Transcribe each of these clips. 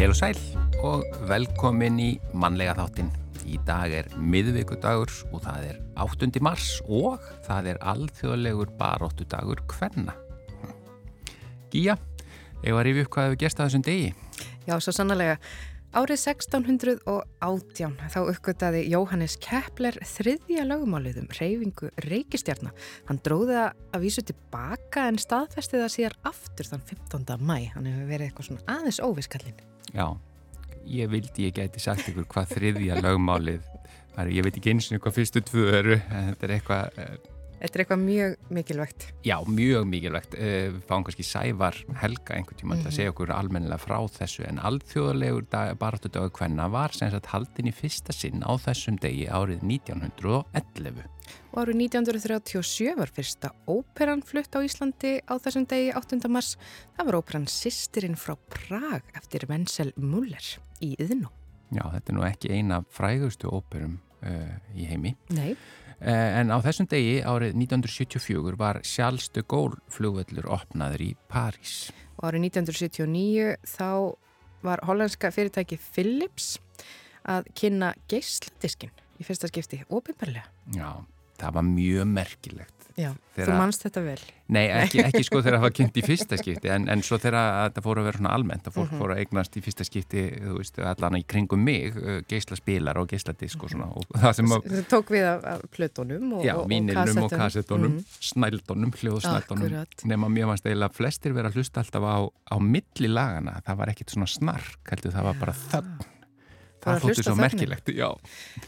Heil og sæl og velkomin í mannlega þáttin. Í dag er miðvíkudagur og það er 8. mars og það er alþjóðlegur baróttudagur hvenna. Gíja, ég var yfir upp hvað hefur gert að þessum degi. Já, svo sannlega. Árið 1618 þá uppgöttaði Jóhannes Kepler þriðja lögumálið um reyfingu reykistjarnar. Hann dróði það að vísu tilbaka en staðfesti það síðar aftur þann 15. mæ. Hann hefur verið eitthvað svona aðeins óviskallin. Já, ég vildi ég gæti sagt ykkur hvað þriðja lögumálið var. Ég veit ekki eins og hvað fyrstu tvö eru, en þetta er eitthvað... Þetta er eitthvað mjög mikilvægt. Já, mjög mikilvægt. Við fáum kannski Sævar Helga einhvern tíma mm -hmm. til að segja okkur almennilega frá þessu en alþjóðlegur baráttudagur hvenna var sem sagt haldin í fyrsta sinn á þessum degi árið 1911. Og árið 1937 var fyrsta óperan flutt á Íslandi á þessum degi 8. mars. Það var óperan Sistirinn frá Prag eftir Wenzel Muller í Yðnú. Já, þetta er nú ekki eina frægustu óperum uh, í heimi. Nei. En á þessum degi árið 1974 var Charles de Gaulle flugvöllur opnaður í París. Og árið 1979 þá var hollandska fyrirtæki Philips að kynna geisladiskin í fyrsta skipti, ofinbarlega. Já, það var mjög merkilegt. Já, þeirra... þú mannst þetta vel. Nei, ekki, ekki sko þegar það var kynnt í fyrsta skipti en, en svo þegar það fór að vera svona almennt að fólk mm -hmm. fór að eignast í fyrsta skipti þú veist, allan í kringum mig geisla spilar og geisla disk og svona og það sem að... Það tók við af, plötunum og, Já, vínilnum og kassetunum mm -hmm. snældunum, hljóðsnældunum nema mér fannst eiginlega flestir vera að hlusta alltaf á, á milli lagana, það var ekkit svona snark, heldur það var bara þögn Það þóttu svo merkilegt, já.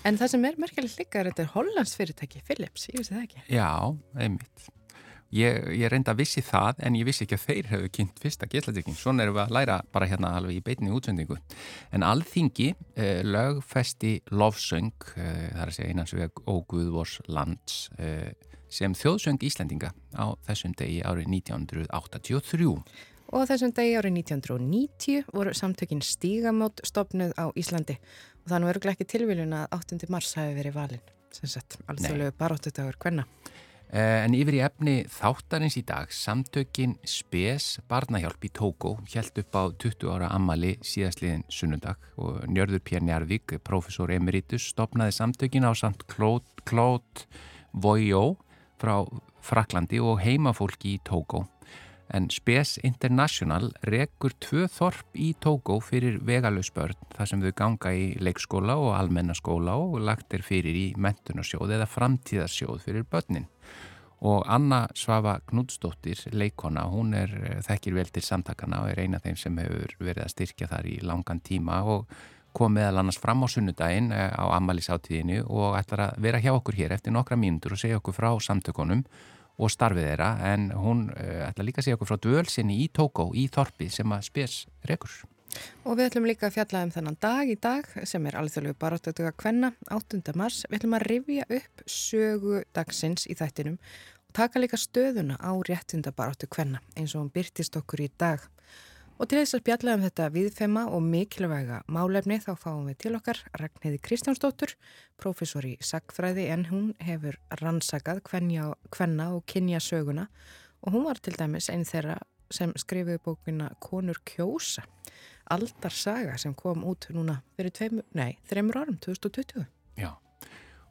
En það sem er merkilegt líka er þetta er Hollands fyrirtæki, Philips, ég vissi það ekki. Já, einmitt. Ég, ég reynda að vissi það en ég vissi ekki að þeir hefðu kynnt fyrsta getladrykking. Svona erum við að læra bara hérna alveg í beitinni útsendingu. En alþingi eh, lögfesti lofsöng, eh, það er að segja einans veg Óguðvors lands, eh, sem þjóðsöng Íslandinga á þessum degi árið 1983. Og þessum degi árið 1990 voru samtökinn Stígamót stopnuð á Íslandi og þannig verður ekki tilviljun að 8. mars hafi verið valin, sem sagt, alþjóðlegu baróttudagur hvenna. En yfir í efni þáttarins í dag, samtökinn Spes Barnahjálp í Tókó held upp á 20 ára ammali síðastliðin sunnundag og Njörður Pér Njarvík, professor emeritus, stopnaði samtökinn á samt Claude Voyot frá Fraklandi og heimafólki í Tókó. En Spes International rekur tvö þorp í Tókó fyrir vegalauðsbörn þar sem þau ganga í leikskóla og almennaskóla og lagt er fyrir í mentunarsjóð eða framtíðarsjóð fyrir börnin. Og Anna Svafa Knúdsdóttir, leikona, hún er þekkir vel til samtakana og er eina af þeim sem hefur verið að styrkja þar í langan tíma og kom meðal annars fram á sunnudaginn á Amalísáttíðinu og ætlar að vera hjá okkur hér eftir nokkra mínútur og segja okkur frá samtökunum og starfið þeirra en hún uh, ætla líka að segja okkur frá dvölsinni í Tókó í Þorpi sem að spes rekur. Og við ætlum líka að fjalla um þennan dag í dag sem er alþjóðlegu barátötuga kvenna 8. mars. Við ætlum að rifja upp sögu dagsins í þættinum og taka líka stöðuna á réttundabaráttu kvenna eins og hún byrtist okkur í dag. Og til þess að spjalla um þetta viðfema og mikilvæga málefni þá fáum við til okkar Ragnhiði Kristjánsdóttur, professor í sagfræði en hún hefur rannsakað hvenna og kynja söguna og hún var til dæmis einn þeirra sem skrifiði bókina Konur kjósa, aldarsaga sem kom út núna fyrir tveim, nei, þreymur árum, 2020. Já.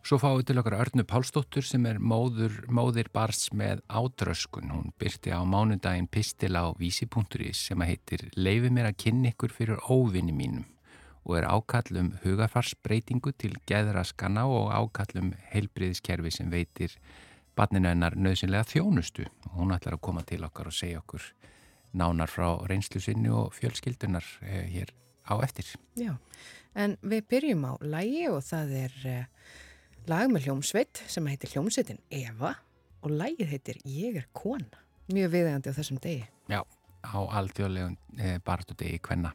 Svo fáum við til okkar Örnu Pálsdóttur sem er móður, móðir bars með ádröskun. Hún byrti á mánudaginn pistil á vísi.is sem að heitir Leifi mér að kynna ykkur fyrir óvinni mínum og er ákallum hugarfarsbreytingu til geðraskanna og ákallum heilbriðiskerfi sem veitir barninu hennar nöðsynlega þjónustu. Hún ætlar að koma til okkar og segja okkur nánar frá reynslu sinni og fjölskyldunar eh, hér á eftir. Já, en við byrjum á lægi og það er... Eh, lag með hljómsveit sem heitir hljómsveitin Eva og lagið heitir Ég er kona. Mjög viðegandi á þessum degi. Já, á alþjóðlegum e, bartu degi hvenna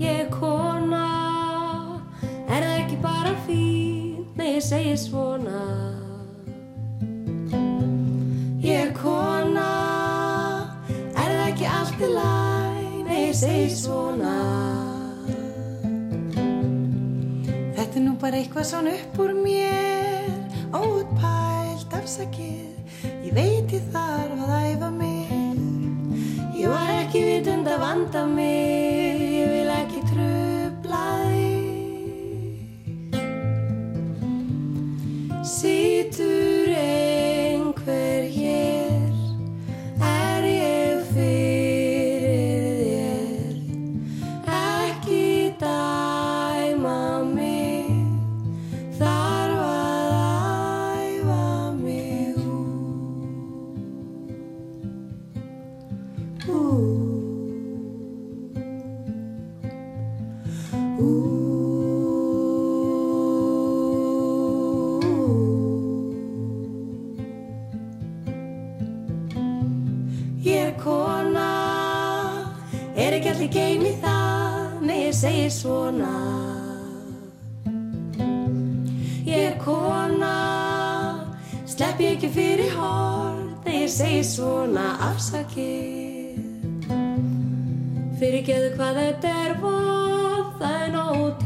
Ég er kona er það ekki bara fín nei ég segi svona ég segi svona. Þetta er nú bara eitthvað svona upp úr mér Óutpælt afsakið. Ég veit ég þarf að æfa mig. Ég var ekki vitund að vanda mig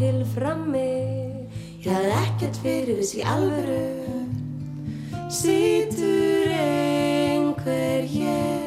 til frammi. Ég hafði ekkert fyrir þessi alvöru. Sýtur einhver hér,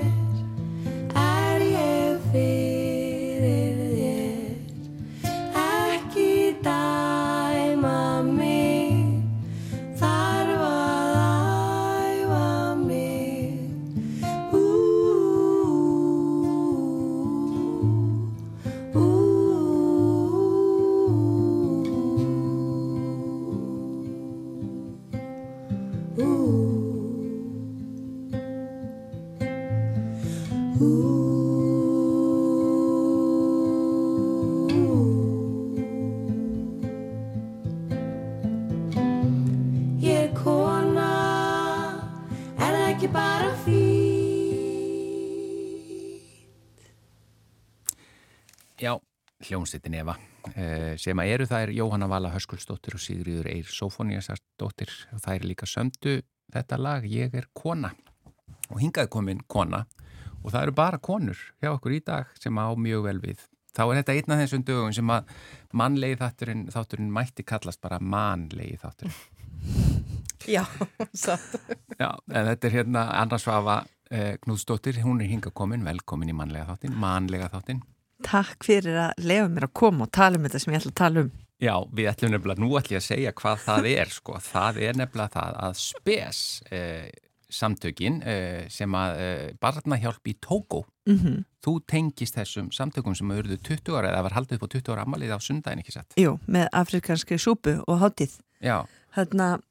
hljómsveitin Eva eh, sem að eru er Jóhanna Vala Höskulsdóttir og Sigriður Eir Sófóniasardóttir og er líka sömdu þetta lag Ég er kona. Og hingaði komin kona. Og það eru bara konur hjá okkur í dag sem á mjög vel við. Þá er þetta einn af þessum dögum sem að mannlegi þátturinn, þátturinn mætti kallast bara mannlegi þátturinn. Já, satt. Já, en þetta er hérna Anna Svafa eh, Knúðsdóttir, hún er hingað komin. Velkomin í mannlega þáttin, mannlega þáttin Takk fyrir að lefa mér að koma og tala um þetta sem ég ætla að tala um. Já, við ætlum nefnilega, nú ætlum ég að segja hvað það er sko, það er nefnilega það að spes eh, samtökin eh, sem að eh, barnahjálp í Tókó, Mm þú tengist þessum samtökum sem auðvitað 20 ára eða var haldið upp á 20 ára ammalið á sundaginn ekki sett. Jú, með afrikanski súpu og hátíð. Já, Þannig að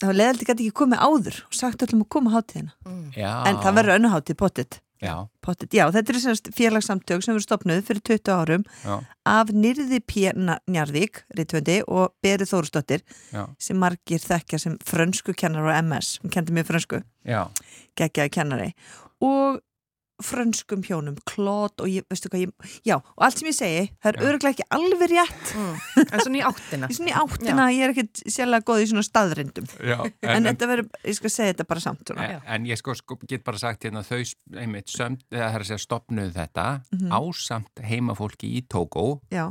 það var leðaldi gæti ekki komið áður og sagt öllum að koma hátíðina. já. En það verður önnu hátíð, pottit. Já. Já, þetta er semst félagsamtök sem verður stopnuð fyrir 20 árum já, af Nýrði P. Njarðvík, Rittvöndi og Berið Þórusdóttir já, sem margir þekkja sem frönsku kennar á MS, hún kendi mér frönsku, geggjaði kennari. Og frönskum hjónum, klót og ég, veistu hvað ég, já, og allt sem ég segi, það er Já. örglega ekki alveg rétt, Mm. En svona í áttina. í svona í áttina, ég er ekkert sérlega góð í svona staðrindum, já. en, þetta verður, ég skal segja þetta bara samt. En, en ég sko, sko get bara sagt hérna þau einmitt sömd, eða það er að segja stopnuð þetta ásamt heimafólki í Tókó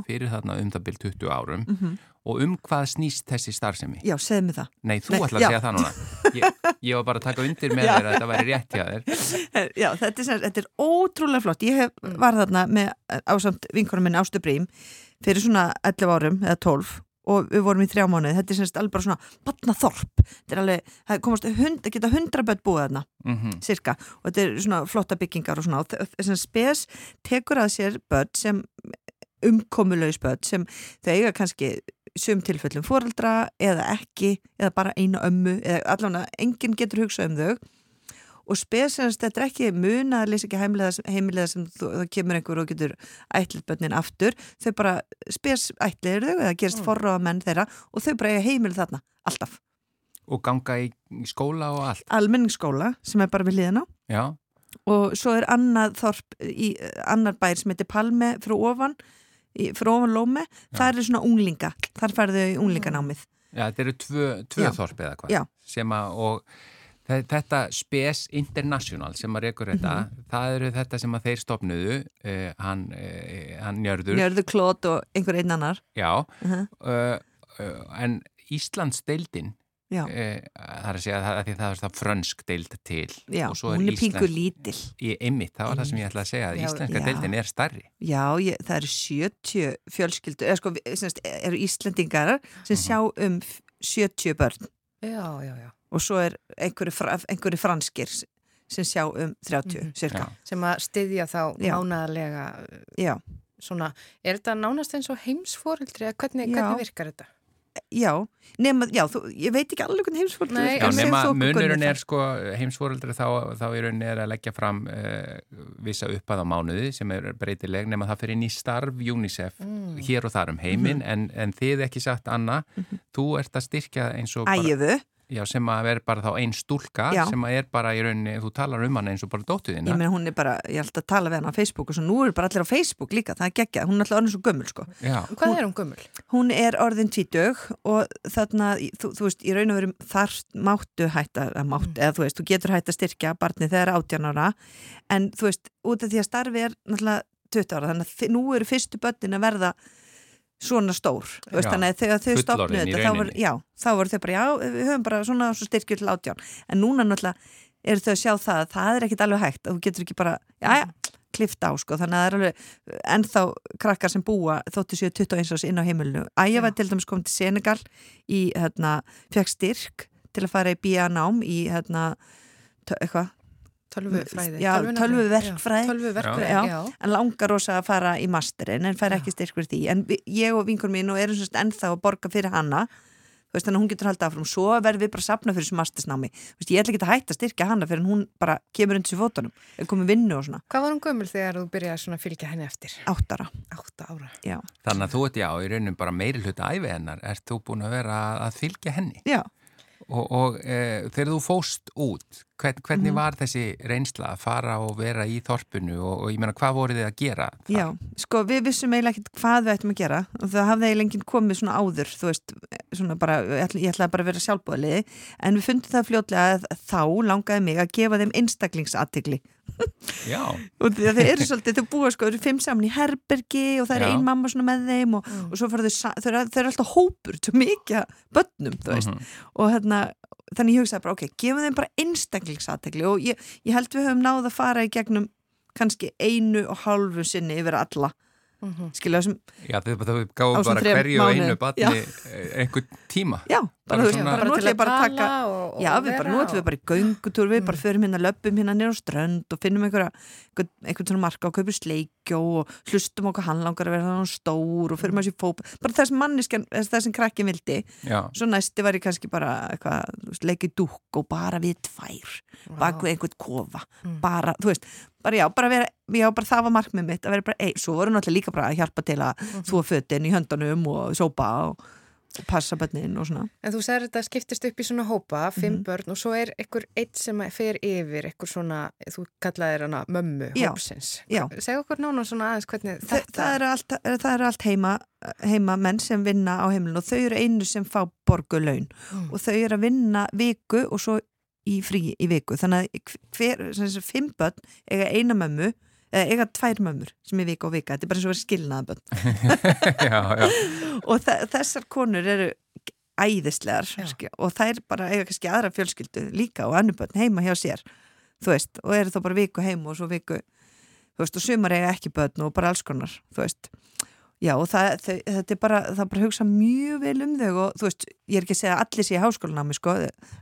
fyrir þarna um það byrj 20 árum mhm. Og um hvað snýst þessi starfsemi? já, segðu mig það. Nei, þú Nei, ætla að segja það núna. Ég, ég var bara að taka undir með þér að þetta væri rétt hjá þér. Já, þetta er, þetta er ótrúlega flott. Ég hef, var þarna með ásamt vinkonum minni Ástu Brím fyrir svona 11 árum eða 12 og við vorum í þrjá mánuði. Þetta er semst alveg bara svona batnaþorp. Þetta er alveg, það komast hund, geta hundra börn búið þarna, Mm cirka. Og þetta er svona flotta byggingar og svona. Þess að spes tekur að sér börn sem umkomulaus börn sem þau eiga kannski sum tilfellum foreldra eða ekki eða bara eina ömmu eða allavega enginn getur hugsað um þau. Og spesast þetta er ekki muna að leysa ekki heimilega, sem það kemur einhver og getur ætlið bönnin aftur. Þau bara spes ætlið þau eða gerist mm. forráða menn þeirra og þau bara eiga heimilið þarna, alltaf. Og ganga í skóla og allt. almenningsskóla sem er bara við liðan á Já, og svo er annað þorp í annar bær sem heitir Palme frá ofan frá Lómi, það er svona unglinga þar færðu unglinganámið já þetta eru tvö, tvö þorp eða hvað. Já. Sem að, og Þe- Þetta Spes International sem að rekur þetta, Mhm. það eru þetta sem að þeir stopnuðu, uh, hann, uh, hann njörður, Njörðu klót og einhver einn annar já, Mhm. uh, uh, en Íslands deildin, Uh, það er að segja að því það er það frönsk deild til já og svo hún er pingu Íslands- lítil í einmitt, það var það sem ég ætlaði að segja, að Já, íslenska já. deildin er stærri. Já, ég, það eru 70 fjölskyldu, eða sko, eru Íslandingar sem Mhm. sjá um f- 70 börn Já, já, já. og svo er einhverju, fra, einhverju franskir sem sjá um 30 Mhm. cirka. Já. Sem að styðja þá Já. svona, er þetta nánast eins og heimsforeldri eða hvernig, hvernig virkar þetta? Já, nema, já, þú, ég veit ekki alveg hvernig heimsfólk Nei, Já, nema munurinn er sko heimsforeldri þá, þá er að leggja fram uh, vissa uppað á mánuði sem er breytileg nema það fyrir inn í starf UNICEF Mm. hér og þar um heiminn. En, en þið ekki sagt Anna, þú ert að styrkja eins og bara, Ægiðu, já, sem að er bara þá ein stúlka Já. sem að er bara í rauninni, þú talar um hana eins og bara ég dóttuðina. meina hún er bara, ég held að tala við hann á Facebook og svo nú er bara allir á Facebook líka, það er geggjað, hún er alltaf orðin svo gömul sko. Já, Hvað er hún gömul? Hún er orðin tvítug og þarna, þú, þú veist, í raun og veru þar máttu hætta, að máttu, eða þú veist, þú getur hætta að styrkja barni þegar 18 ára, en þú veist, út af því að starfi er náttúrulega 20 ára, þannig að nú eru fyrstu börnin að verða svona stór, veist, þegar þau stopnuðu þetta, þá voru, rauninni. já, þá voru þau bara, já, við höfum bara svona svo styrkju til 18, en núna náttúrulega eru þau að sjá það að það er ekkit alveg hægt, að þú getur ekki bara, já, já, klift á, sko, þannig að það er alveg ennþá krakkar sem búa þóttu séu 21 árs inn á heimilinu. Æja var til dæmis komið til Senegal í, hérna, fekk styrk til að fara í bíanám í, hérna, eitthvað, Tölvufræði? Já, tölvuverkfræði. Já, Tölvuverkfræði, Já. já. en langar rosa að fara í masterinn en fær ekki styrk fyrir því. En vi, ég og vinkur mín og erum svona ennþá að borga fyrir hana, þú veist, þannig að hún getur haldið áfram. Svo verðum við bara að sapna fyrir þessu mastersnámi. Þú veist, ég ætla ekki að hætta að styrkja hana fyrir en hún bara kemur undir sér fótunum, er komið vinnu og svona, Hvað var hún gömul þegar þú byrjaði að fylgja henni eftir? áttara. Átta ára. Já, þannig að þú ert já, í rauninni bara meiri hluta æfi hennar, ert þú búin að vera að fylgja henni? já. Og, og e, þegar þú fóst út, hvern, hvernig Mhm. var þessi reynsla að fara og vera í þorpinu og, og ég meina hvað voruð þið að gera? þar? Já, sko við vissum eiginlega ekkert hvað við ættum að gera og það hafði eiginlega enginn komið svona áður þú veist, svona bara, ég ætla, ég ætlaði bara að vera sjálfbúðaliði, en við fundum það fljótlega að þá langaði mig að gefa þeim einstaklingsattigli Já, og því að þeir eru svolítið, þau búa sko, þau eru fimm saman í herbergi og það er Já. ein mamma svona með þeim og, og svo fara þau, þau eru, alltaf hópur, svo mikið af börnum, þú veist, Mhm. og hérna þannig ég hugsaði bara, ok, gefum þeim bara einstaklingsattegli og ég, ég held við höfum náð að fara í gegnum kannski einu og hálfu sinni yfir alla Mhm. skilja þessum, Já, þau, gáðu bara hverju og einu batni einhvern tíma. já, Bara bara, svona- bara nú til að bara að taka og, og já, við bara, nú ætlum við bara í göngutúr við bara förum hérna, löpum hérna nýra á strönd og finnum einhverja, einhvern, einhvern svona marka og kaupum sleikjó og hlustum okkur hann langar að vera þannig stór og förum að sér fóp bara þess manniskan, þess sem krakkin vildi. Já, svo næsti var ég kannski bara eitthvað, þú veist, leikið dúk og bara við tvær bak við einhvern kofa. Mm. bara, þú veist, bara já, bara vera já, bara það var markmið mitt, að vera bara ein svo voru náttúrulega líka bara að hjálpa til að Mhm. þúa passa bönnin og svona En þú segir þetta skiptist upp í svona hópa, fimm Mhm. börn og svo er einhver eitt sem fer yfir, einhver svona, þú kallaðir hana mömmu hópsins. já. Segð okkur nána svona aðeins hvernig Þa, þetta... það, eru allt, það eru allt heima, heima menn sem vinna á heimilinu og þau eru einu sem fá borgu laun Mm. og þau eru að vinna viku og svo í frí í viku þannig að hver, fimm börn eiga eina mömmu eða eiga tvær mömmur sem er vika og vika þetta er bara eins og verið skilnaða börn já, já. og þe- þessar konur eru æðislegar Já. og þær bara eiga kannski aðra fjölskyldu líka og annur börn heima hjá sér þú veist, og eru þá bara viku heim og svo viku þú veist, og sumar eiga ekki börn og bara alls konar, þú veist já, og það, þau, þetta er bara það er bara að hugsa mjög vel um þau og þú veist, ég er ekki að segja að allir sé í háskólanámi sko,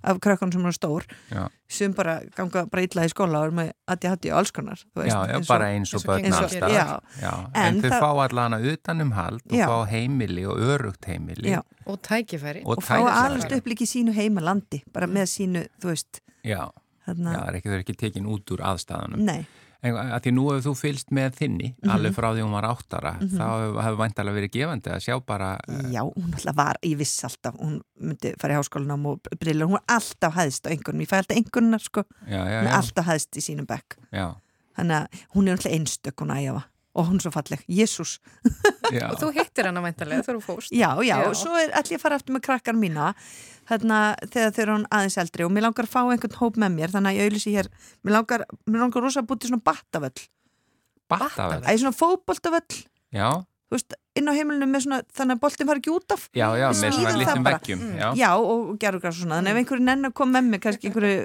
af krökkunum sem eru stór Já. sum bara ganga bara illa í skóla og eru með ADHD og alls konar þú veist, Já, já, eins og- bara eins og og börn allstað. Já. Já, En en þau það- fá allana utanumhald og Já. fá heimili og örugt heimili. Já. Og tækifæri. Og og fá tækifæri. alveg upp líka í sínu heimalandi bara með sínu, þú veist Já, þarna, já, það er ekki, þau er ekki tekin út úr aðstæðanum. nei að því nú hefur þú fylst með þinni, Mhm. alveg frá því hún var áttara, þá hefur, hefur væntalega verið gefandi að sjá bara... eh, Já, hún alltaf var, ég viss alltaf hún myndi fara í háskólanám og brillur hún var alltaf hæðst á einhvernum, ég fæ alltaf einhvernar sko, Já, já, hún já, alltaf hæðst í sínum bekk. Já. þannig að hún er alltaf einstök hún ægjafa og hún er svo falleg, Jésús Já. Og þú hittir hana mæntalega þegar þú fóst. Já, já, Já. og svo er allir að fara aftur með krakkar mína þarna þegar þeir eru aðeins eldri og mér langar að fá einhvern hóp með mér þannig að ég auðlýsi hér, mér langar, mér langar rosa að búti svona battavöll, Battavel. æ, svona fótboltavöll Já, þú veist, inn á heimilinu með svona þannig að boltin fari ekki út af já, já, með svona það litlum bara. veggjum. Mm. Já. Já, og, og gerur græs og svona, þannig ef að mér kannski einhverju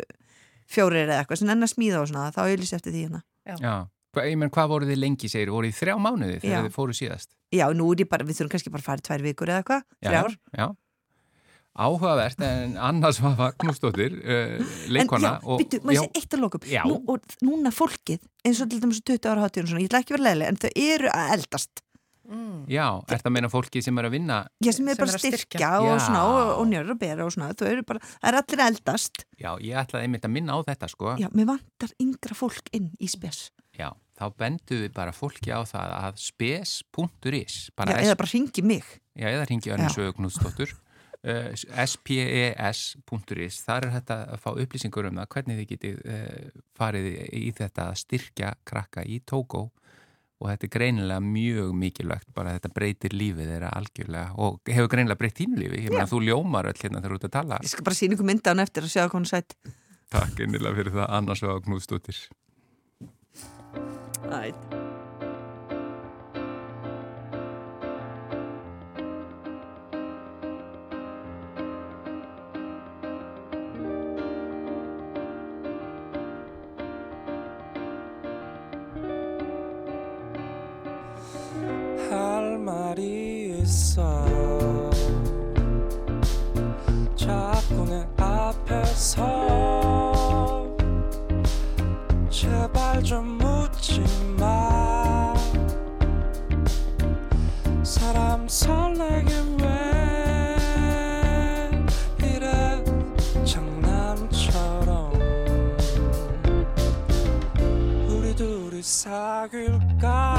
og Já. Ég menn, hvað voru þið lengi, segir? Voru þið þrjá mánuði Já. þegar þið fóru síðast? Já, nú er ég bara, við þurfum kannski bara að fara í tvær vikur eða eitthvað, Já, þrjár Já. Áhugavert, en annars var Magnúsdóttir, uh, leikona. En já, byttu, maður sé eitt að lokum Já. Nú, og núna fólkið, eins og til dæmis á 20 ára hátíðun og svona, ég ætla ekki að vera leiðileg, en þau eru að eldast Mm. já, ert að meina fólki sem er að vinna? Já, sem er Sem bara er að styrkja, styrkja. og Já. svona, og, og njörður og bera og svona, þau eru bara, það er allir eldast Já, ég ætlaði einmitt að minna á þetta, sko. Já, mér vantar yngra fólk inn í spes Já, þá bendu við bara fólki á það að spes.is Já, eða bara ringi mig. Já, eða ringi Knúðsdóttur uh, spes.is þar er þetta að fá upplýsingur um það hvernig þið getið uh, farið í þetta að styrkja krakka í Tókó og þetta er greinilega mjög mikilvægt bara þetta breytir lífið þeirra algjörlega og hefur greinilega breytt þínu lífi. Ég meina þú ljómar öll hérna þegar þú ert að tala. Ég skal bara sína ykkur mynda hann eftir að sjá hvað hún sætt Takk einnilega fyrir það Anna Sögu Knúðsdóttir Æ. 할 말이 있어 자꾸 내 앞에서 I could.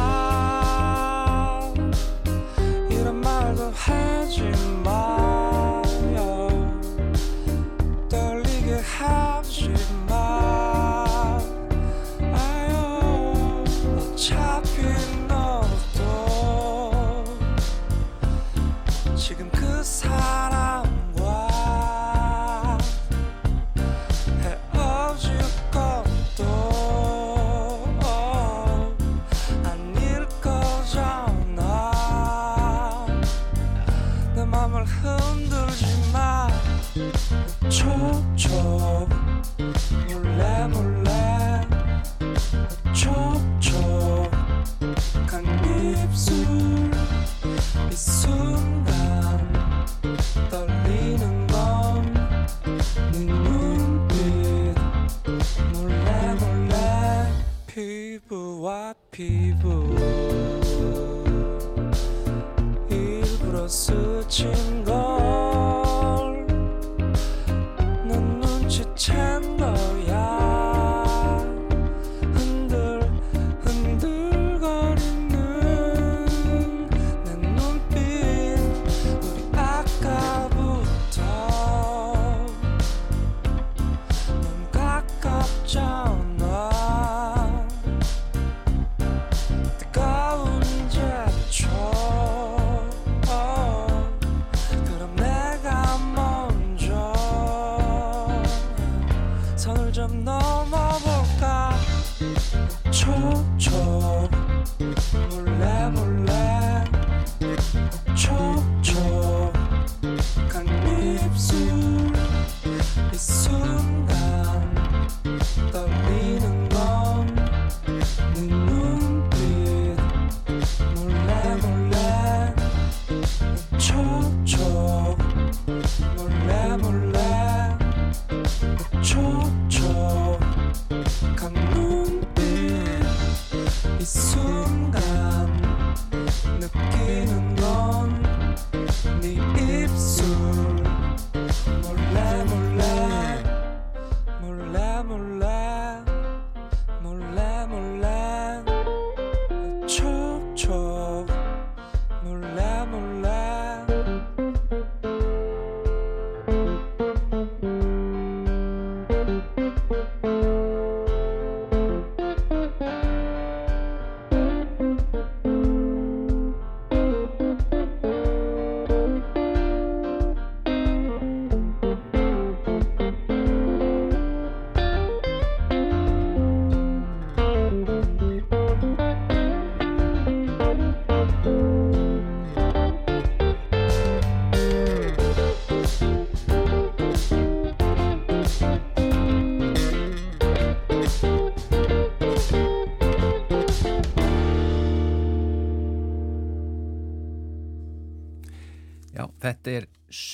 been and gone.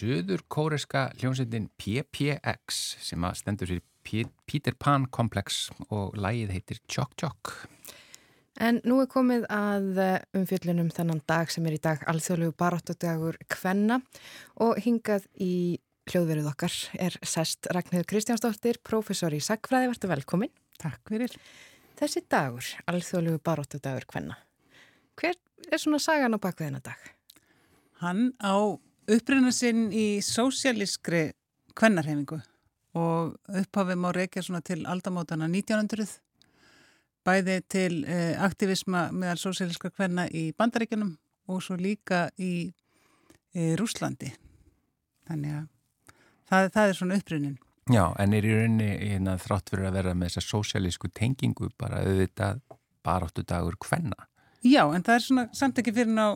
Söður kóreska hljómsveitin PPX sem að stendur fyrir P Peter Pan Complex og lægið heitir Chok Chok. En nú er komið að eh, umfjöllunum þennan dag sem er í dag alþjóðlegu baráttudagur Kvenna og hingað í hljóðveruð okkar er sest Ragnhildur Kristjánsdóttir, professor í Sagfræði, verður velkomin. Takk fyrir. Þessi dagur, alþjóðlegu baráttudagur Kvenna, hver er svona sagan á bakvið þennan dag? Hann á uppruna sinn í sósialískri kvennarhefingu og upphafið má reykja svona til aldamótana 1900 bæði til eh, aktivisma meðal sósialískra kvenna í bandaríkjunum og svo líka í eh, Rúslandi. Þannig að það, það er svona upprunin. Já, en er í rauninni hérna, þrátt fyrir að vera með þessa sósialísku tengingu bara auðvitað baráttudagur Kvenna. Já, en það er svona samt ekki fyrir ná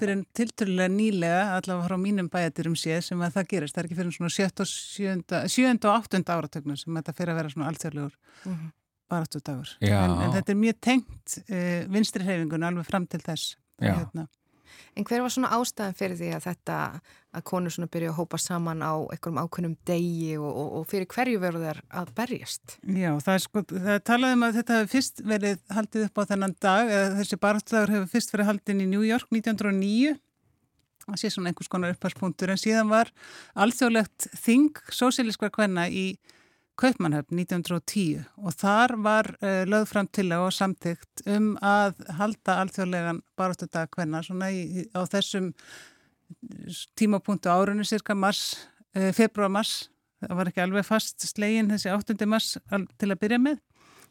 fyrir tilturlega nýlega, allavega frá mínum bæjaturum séð sem að það gerist. Það er ekki fyrir svona 7. og 7. 7. og 8. áratögnum sem þetta fyrir að vera svona alþjóðlegur mm -hmm. baráttudagur. Já. En, en þetta er mjög tengt uh, vinstri hreyfingun alveg fram til þess. Já. Hérna. En hver var svona ástæðan fyrir því að þetta, að konur svona byrja að hópa saman á einhverjum ákveðnum degi og, og, og fyrir hverju veru þær að berjast? Já, það sko, það talaði um að þetta hefur fyrst verið haldið upp á þennan dag, eða þessi baráttudagur hefur fyrst verið haldin í New York 1909, það sé svona einhvers konar upphagspunktur, en síðan var alþjóðlegt þing sósíliskvar kvenna í Kaupmannhöfn 1910 og þar var uh, lögð fram til á samtíkt um að halda alþjóðlegan baráttudag kvenna svona í, á þessum tímapunktu árunni cirka mars, uh, februar-mars það var ekki alveg fast slegin þessi 8. mars til að byrja með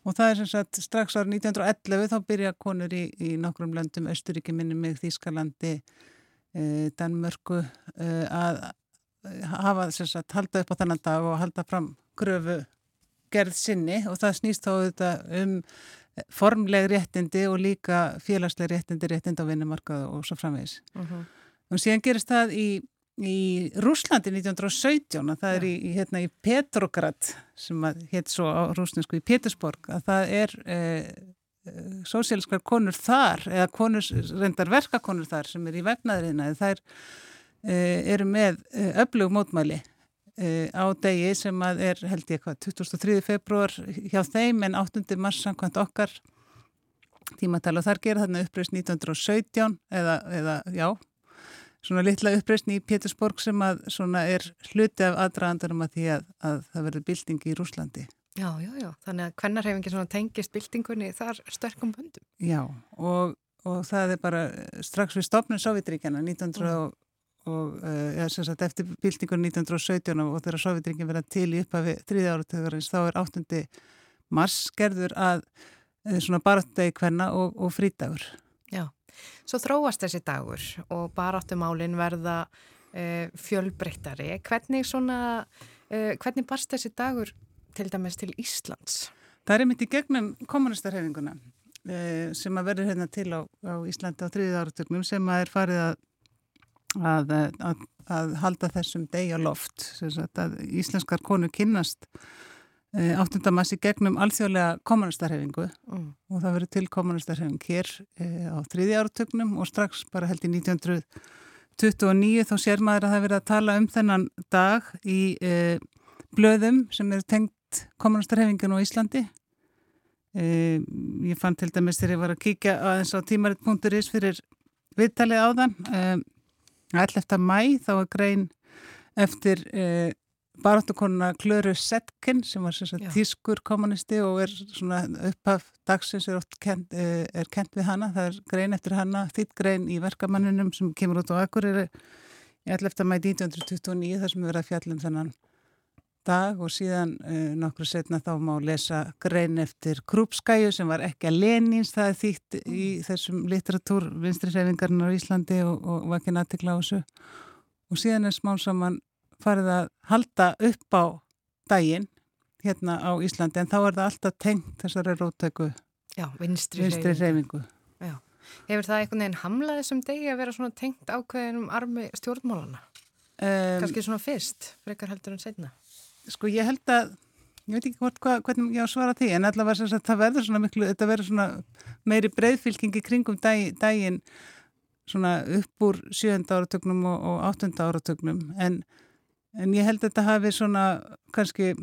og það er sem sagt strax árið 1911 þá byrja konur í, í nokkrum löndum Östuríki minni mig Þískalandi uh, Danmörku að hafa sem sagt halda upp á þennan dag og halda fram gröfu gerð sinni og það snýst þá þetta um formleg réttindi og líka félagsleg réttindi, réttindi á vinnumarkað og svo framvegis. Uh -huh. Og síðan gerist það í, í Rúslandi 1917 að það er í, hérna, í Petrograd sem heit svo á rúsnesku í Petersborg að það er eh, sósíalskar konur þar eða konur, reyndar verkakonur þar sem er í vefnaðurina það er, eh, eru með öflug mótmæli á degi sem að er held ég hvað 23. februar hjá þeim en 8. mars samkvæmt okkar tímatala og þar gera þarna uppreist 1917 eða, eða já svona litla uppreist í Pétursborg sem að svona er hluti af aðdraðandarum að því að, að það verður bilding í Rúslandi. Já, já, já, þannig að hvernarhefingi svona tengist bildingunni þar sterkum böndum. Já og, og það er bara strax við stopnum Sovjetríkjana 1900 mm og ja, sagt, eftir byltingun 1917 og þegar Sovjetringin verða til í upphafi þriði áratöðurins þá er 8. mars gerður að uh, svona baráttegi hvenna og, og frítagur. Já, svo þróast þessi dagur og baráttumálin verða uh, fjölbreyttari. Hvernig svona, hvernig barst þessi dagur til dæmis til Íslands? Það er myndið gegnum kommunistarhefinguna sem að verður hérna til á, á Íslandi á þriði áratögnum sem að er farið að Að, að, að halda þessum degja loft íslenskar konur kynnast e, 8. massi gegnum alþjóðlega kommunistarhefingu mm. og það verið til kommunistarhefing hér e, á þriði áratögnum og strax bara held í 1929 þá sér maður að það verið að tala um þennan dag í e, blöðum sem eru tengt kommunistarhefingin á Íslandi ég fann til dæmis þegar ég var að kíkja aðeins á tímaritt.is fyrir viðtalið á þann 11. mæ þá er grein eftir eh, baráttukonuna Klöru Setkin sem var sagt, tískur kommunisti og er svona upphaf dagsins er kent, eh, er kent við hana, það er grein eftir hana þitt grein í verkamannunum sem kemur út á Akureyri í 11. mæ 1929 þar sem við verðum að fjallum þennan dag og síðan uh, nokkru setna þá má lesa grein eftir Krúpskæju sem var ekki að Lenins, það er þýtt í þessum litteratúr vinstrisreifingarinn á Íslandi og, og var ekki nættikla á þessu og síðan er smán saman farið að halda upp á daginn hérna á Íslandi en þá er það alltaf tengt þessari róttöku vinstri reifingu Já. Hefur það einhvern veginn hamlað þessum degi að vera svona tengt ákveðinum armi stjórnmálana? Um, Kanski svona fyrst, frekar heldur en setna? Sko ég held að, ég veit ekki hvort hva, hvernig ég á að svara því, en allavega sem sagt það verður svona miklu, þetta verður svona meiri breyðfylkingi kringum dag, daginn svona upp úr sjönda áratögnum og, og áttunda áratögnum en, en ég held að þetta hafi svona kannski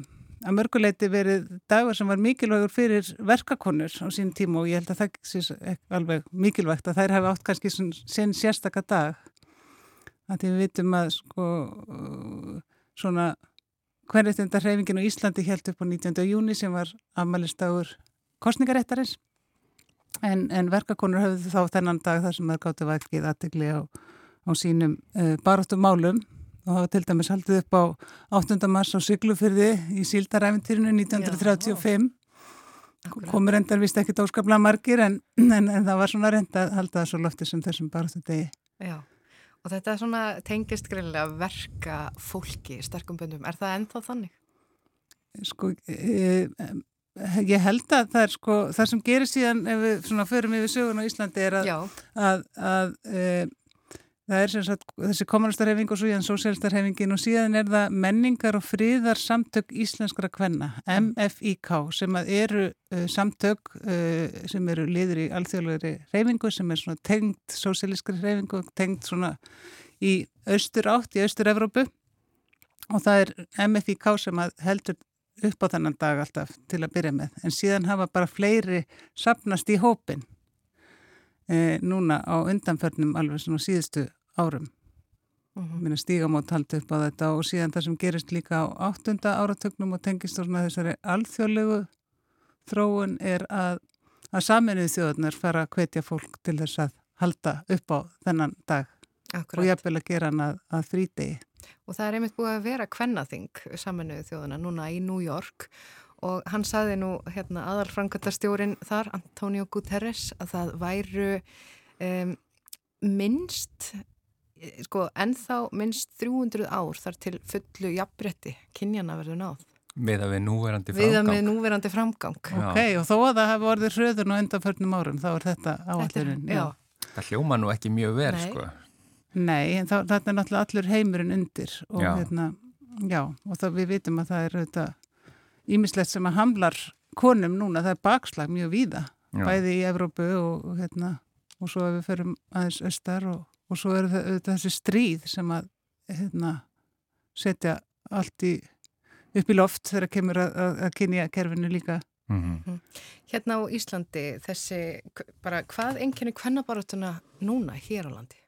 að mörguleiti verið dagur sem var mikilvægur fyrir verkakonur á sín tíma og ég held að það sé alveg mikilvægt að þær hafi átt kannski sinn sérstakka dag. Að því við vitum að sko svona hverjastundar hreyfingin á Íslandi held upp á 19. júni sem var afmælistagur kostningaréttarins en, en verkakonur höfðu þá þennan dag þar sem það gáttu vakið aðtegli á, á sínum uh, baróttum málum og hafa til dæmis haldið upp á 8. mars á Siglufyrði í Síldaræfintýrinu 1935 Já, komur endar vist ekki dóskapla margir en, en, en það var svona reynd að halda það svo lofti sem þessum baróttu degi Já Og þetta er svona tengist greiðilega verka fólki í sterkum böndum. Er það ennþá þannig? Sko, e, ég held að það er sko, það sem gerir síðan ef við svona förum yfir sögun á Íslandi er að, að, að e, það er sagt, þessi kommunistarhefing og svo síðan sósélstarhefingin og síðan er það menningar og friðar samtök íslenskara kvenna, MFIK sem eru uh, samtök uh, sem eru liður í alþjóðlegri reyfingu sem er svona tengt sósélískri reyfingu, tengt svona í austur átt, í austur-Evrópu. Og það er MFIK sem heldur upp á þennan dag alltaf til að byrja með. En síðan hafa bara fleiri sapnast í hópin e, núna á undanförnum alveg svona síðustu árum uh -huh. minna stígamót haldi upp á þetta og síðan það sem gerist líka á áttunda áratögnum og tengist á þessari alþjóðlegu þróun er að, að saminuði þjóðunar fara að hvetja fólk til þess að halda upp á þennan dag Akkurat. og jafnvel að gera hann að, að þrítegi. Og það er einmitt búið að vera kvennaþing saminuði þjóðuna núna í New York og hann saði nú hérna, aðalfrangatastjórin þar, Antonio Guterres, að það væru um, minnst, sko, ennþá minnst 300 ár þar til fullu jafnbretti kynjana verður náð. Við að við núverandi framgang. Við að við núverandi framgang. Já. Ok, og þó að það hefur orðið hröðun og undanförnum árum, þá er þetta áallurinn. Það hljóma nú ekki mjög verð, sko. Nei, en þá, þetta er náttúrulega allur heimurinn undir og, já. Hérna, já, og þá við vitum að það er þetta ímislegt sem að hamlar konum núna, það er bakslag mjög víða, Já. bæði í Evrópu og, og, hérna, og svo að við ferum aðeins östar og, og svo er það, þessi stríð sem að hérna, setja allt í, upp í loft þegar kemur að, að, að kynja kerfinu líka. Mm -hmm. Hérna á Íslandi, þessi, bara hvað enginni kvennabaratuna núna hér á landi?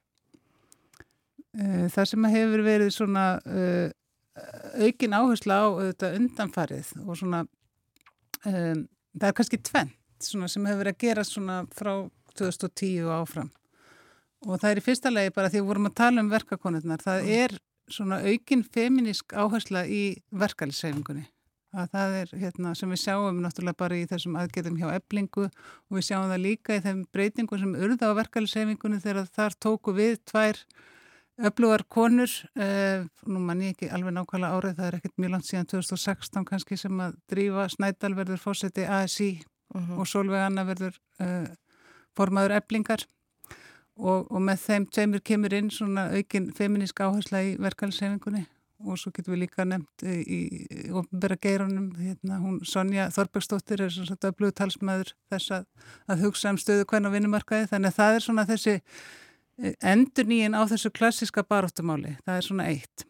Eh, það sem hefur verið svona uh, aukin áhersla á auðvitað undanfarið og svona um, það er kannski tvent sem hefur verið að gera svona frá 2010 og áfram og það er í fyrsta legi bara því að við vorum að tala um verkakonurnar, það mm. er svona aukin feminísk áhersla í verkalisæfingunni að það er hérna sem við sjáum náttúrulega bara í þessum aðgerðum hjá eblingu og við sjáum það líka í þeim breytingum sem urða á verkalisæfingunni þegar þar tóku við tvær Öflugar konur, eh, nú mann ég ekki alveg nákvæmlega árið, það er ekkert mjög langt síðan 2016 kannski sem að drífa Snædal verður fósetti ASI uh -huh. og Solveig Anna verður eh, formaður eblingar og, og með þeim tveimur kemur inn svona aukin feminísk áhersla í verkefælsefingunni og svo getum við líka nefnt í, í ofnbæra geirunum, hérna hún Sonja Þorbergsdóttir er svona öflugur talsmaður þess að, að hugsa um stöðu hvern og vinnumarkaði þannig að það er svona þessi endur nýjen á þessu klassiska baróttumáli, það er svona eitt.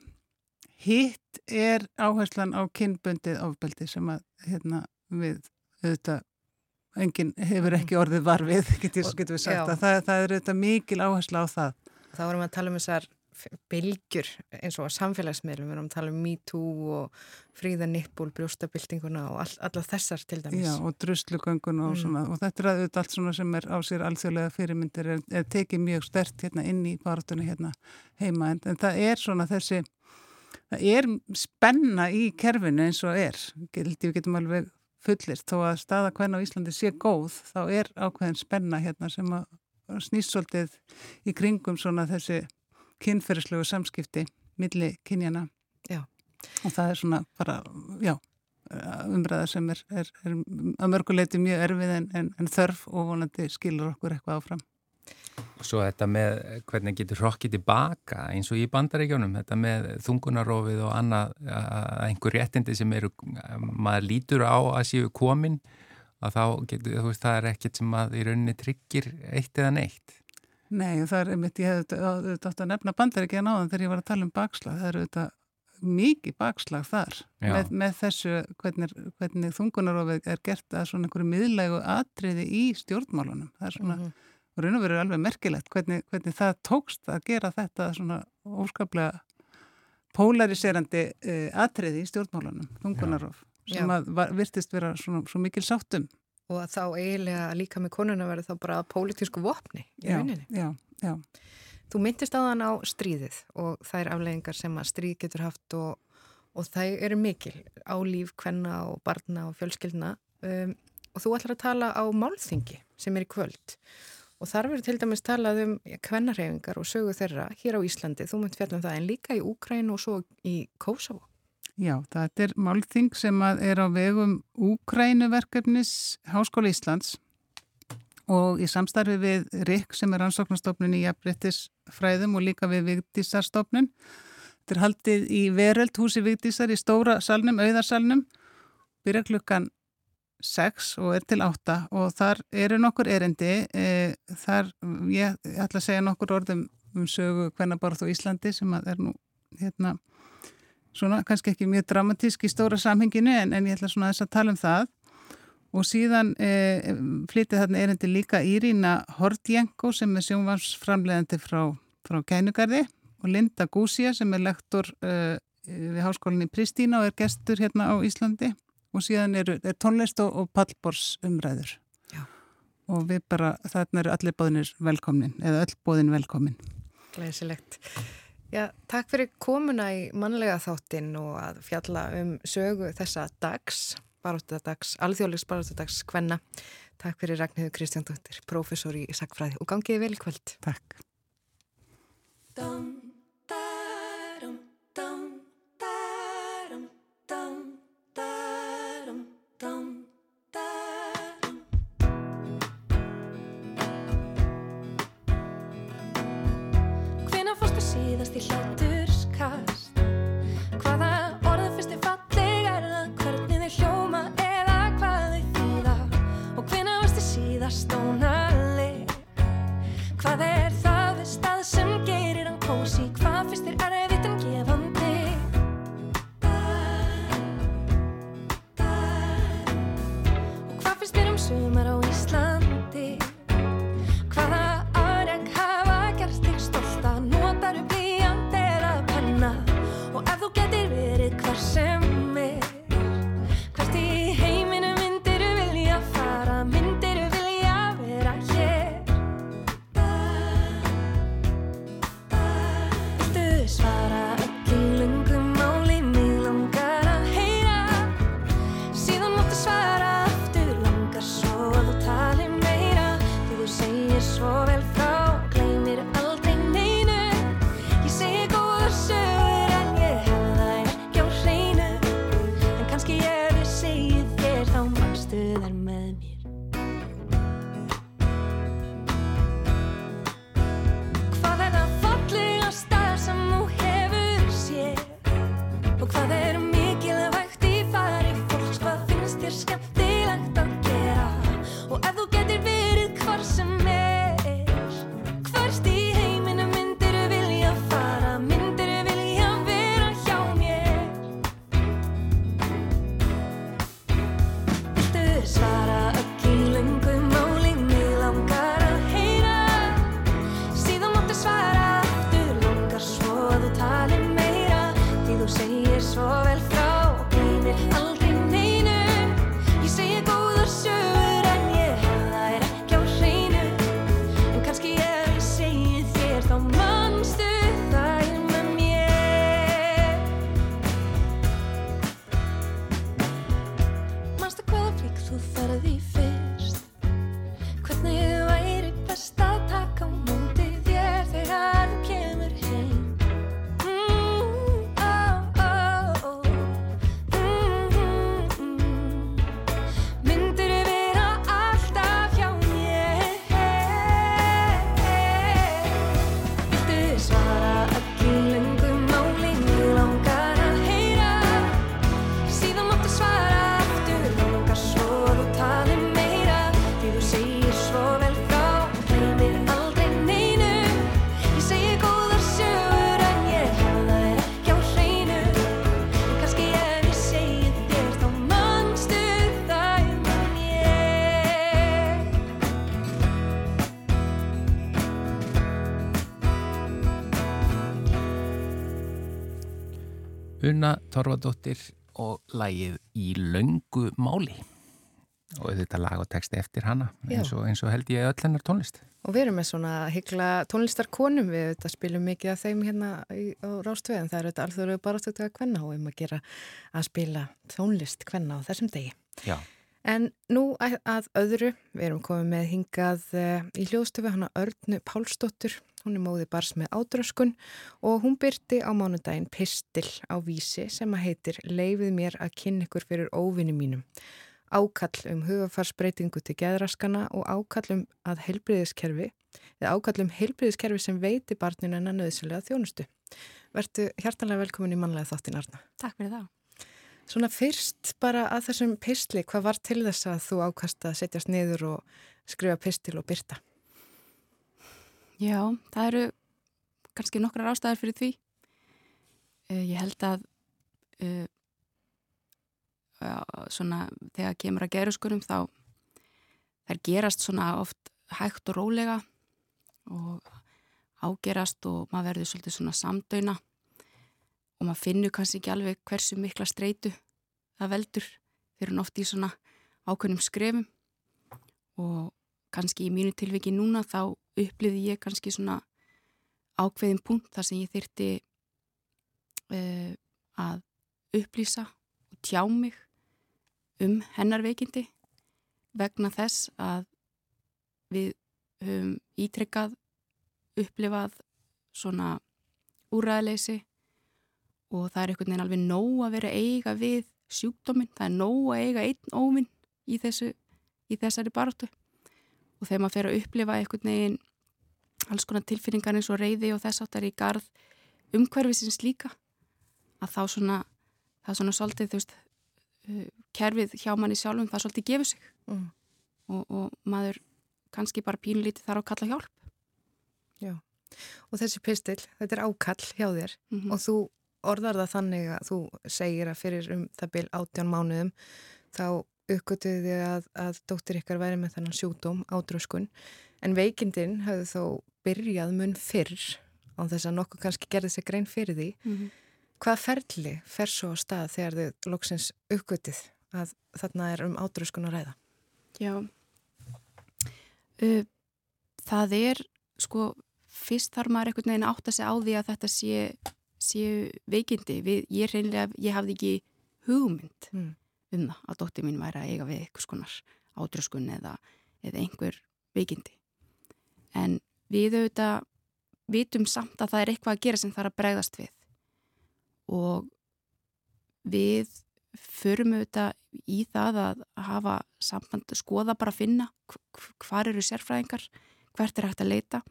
Hitt er áherslan á kynbundið ofbeldi sem að hérna, við auðvitað, enginn hefur ekki orðið varfið, getur við sagt að það, það er auðvitað mikil áhersla á það. Það vorum að tala um þessar bylgjur eins og samfélagsmiðlum, við erum að tala um MeToo og fríða nippul, brjóstabildinguna og all, alla þessar til dæmis. Já, og druslugöngun og mm. svona, og þetta er auðvitað allt svona sem er á sér alþjóðlega fyrirmyndir, er, er tekið mjög stert hérna inn í barátunni hérna heima, en, en það er svona þessi, það er spenna í kerfinu eins og er, við getum alveg fullir, þó að staða hvernig á Íslandi sé góð, þá er ákveðin spenna hérna sem að snýst svolítið í kringum svona þessi kynferðislegu samskipti milli kynjana já. og það er svona bara, já umræða sem er, er, er að mörguleiti mjög erfið en, en, en þörf og vonandi skilur okkur eitthvað áfram. Og svo þetta með hvernig getur hrokkið tilbaka eins og í bandaríkjónum, þetta með þungunarofið og annað, einhver réttindi sem eru, maður lítur á að séu komin, að þá getur, þú veist, það er ekkert sem að í rauninni tryggir eitt eða neitt Nei, það er einmitt, ég hefði auðvitað átt að nefna bandaríkja náðan þegar ég var að tala um bakslag. Það er auðvitað mikið bakslag þar með, með þessu hvernig, hvernig þungunarofið er gert að svona einhverju miðlegu atriði í stjórnmálunum. Það er svona, Mhm. og raun og verið alveg merkilegt hvernig, hvernig það tókst að gera þetta svona óskaplega polariserandi uh, atriði í stjórnmálunum, þungunarof, sem Já. að var, virtist vera svona, svo mikil sáttum. Og að þá eiginlega líka með konuna verður þá bara pólitísku vopni í Já, rauninni. já, já. Þú myndist á þann á stríðið og þær afleggingar sem að stríð getur haft og, og það eru mikil á líf kvenna og barna og fjölskyldna um, og þú ætlar að tala á málþingi sem er í kvöld og þar verður til dæmis talað um kvennarhefingar og sögu þeirra hér á Íslandi, þú mynd fjallum það en líka í Úkræn og svo í Kosovo. Já, þetta er málþing sem er á vegum Úkrænuverkefnis Háskóla Íslands og í samstarfi við RIK sem er ansóknarstofnun í jafnbrettisfræðum og líka við Vigdísarstofnun. Þetta er haldið í Veröld húsi Vigdísar í stóra salnum, auðarsalnum, byrja klukkan 6 og er til 8 og þar eru nokkur erindi. E, þar, ég ætla að segja nokkur orðum um sögu Kvennaborð og Íslandi sem er nú hérna svona kannski ekki mjög dramatísk í stóra samhenginu en, en ég ætla svona þess að tala um það. Og síðan e, flytið þarna erindi líka Írína Hordjenko sem er sjónvarsframleðandi frá, frá Kænugarði og Linda Gúsía sem er lektor e, við háskólinni Pristína og er gestur hérna á Íslandi. Og síðan er, er tónlist og, og pallbors umræður Já. og við bara, þarna eru allir bóðinir velkomnin eða öll bóðin velkomin. Gleðisilegt. Já, takk fyrir komuna í mannlega þáttinn og að fjalla um sögu þessa dags, baróttadags, alþjóðlegs baróttadags kvenna. Takk fyrir Ragnhildur Kristjándóttir, prófessor í Sackfræði og gangiði vel í kvöld. Takk Írska Una Torfadóttir og lagið í löngu máli og þetta lag og texti eftir hana eins og, eins og held ég öll hennar tónlist Og við erum með svona hyggla tónlistarkonum við þetta spilum mikið af þeim hérna á Rástvöðin. Það er þetta alþjóðlega bara að kvenna og um að gera að spila tónlist kvenna á þessum degi. Já, En nú að, öðru, við erum komið með hingað uh, í hljóðstöfu hana Örnu Pálsdóttur. Hún er móði bars með ádröskun og hún byrti á mánudaginn pistil á vísi sem að heitir Leifið mér að kynna ykkur fyrir óvinni mínum. Ákall um hugafarsbreytingu til geðraskana og ákall um að heilbriðiskerfi, eða ákall um heilbriðiskerfi sem veiti barninu en að nöðsynlega þjónustu. Vertu hjartanlega velkomin í mannlega þáttin Arna. Takk fyrir það. Svona fyrst bara að þessum pistli, hvað var til þess að þú ákast að setjast niður og skrifa pistil og byrta? Já, það eru kannski nokkrar ástæðar fyrir því. Uh, ég held að uh, svona þegar kemur að geruskurum þá þær gerast svona oft hægt og rólega og ágerast og maður verður svolítið svona samdöina og maður finnur kannski ekki alveg hversu mikla streitu það veldur fyrir hann oft í svona ákveðnum skrefum. Og kannski í mínu tilviki núna þá uppliði ég kannski svona ákveðin punkt þar sem ég þyrti uh, að upplýsa og tjá mig um hennar veikindi vegna þess að við höfum ítrekkað upplifað svona úræðleysi og það er einhvern veginn alveg nóg að vera eiga við sjúkdóminn, það er nóg að eiga einn óvinn í, þessu, í þessari baratu og þegar maður fer að upplifa einhvern veginn alls konar tilfinningar eins og reyði og þess áttar í garð umhverfisins líka að þá svona það er svona svolítið þú veist uh, kerfið hjá manni sjálfum það svolítið gefur sig. Mm. og, og maður kannski bara pínlítið þarf að kalla hjálp. Já. Og þessi pistil, þetta er ákall hjá þér mm og þú orðar það þannig að þú segir að fyrir um það byl átján mánuðum þá uppgötuði þið að, að dóttir ykkar væri með þennan sjúkdóm, ádröskun en veikindin hafði þó byrjað mun fyrr á þess að nokkuð kannski gerði sig grein fyrir því -hmm. Hvað ferli fer svo á stað þegar þið loksins uppgötið að þarna er um ádröskun að ræða? Já uh, Það er sko fyrst þarf maður einhvern veginn að átta sig á því að þetta sé, séu veikindi. Við, ég reynlega, ég hafði ekki hugmynd Mm. um það að dóttir mín væri að eiga við eitthvað skonar ádröskun eða, eða einhver veikindi. En við auðvitað vitum samt að það er eitthvað að gera sem þarf að bregðast við. Og við förum auðvitað í það að hafa samband, skoða bara að finna hvar eru sérfræðingar, hvert er hægt að leita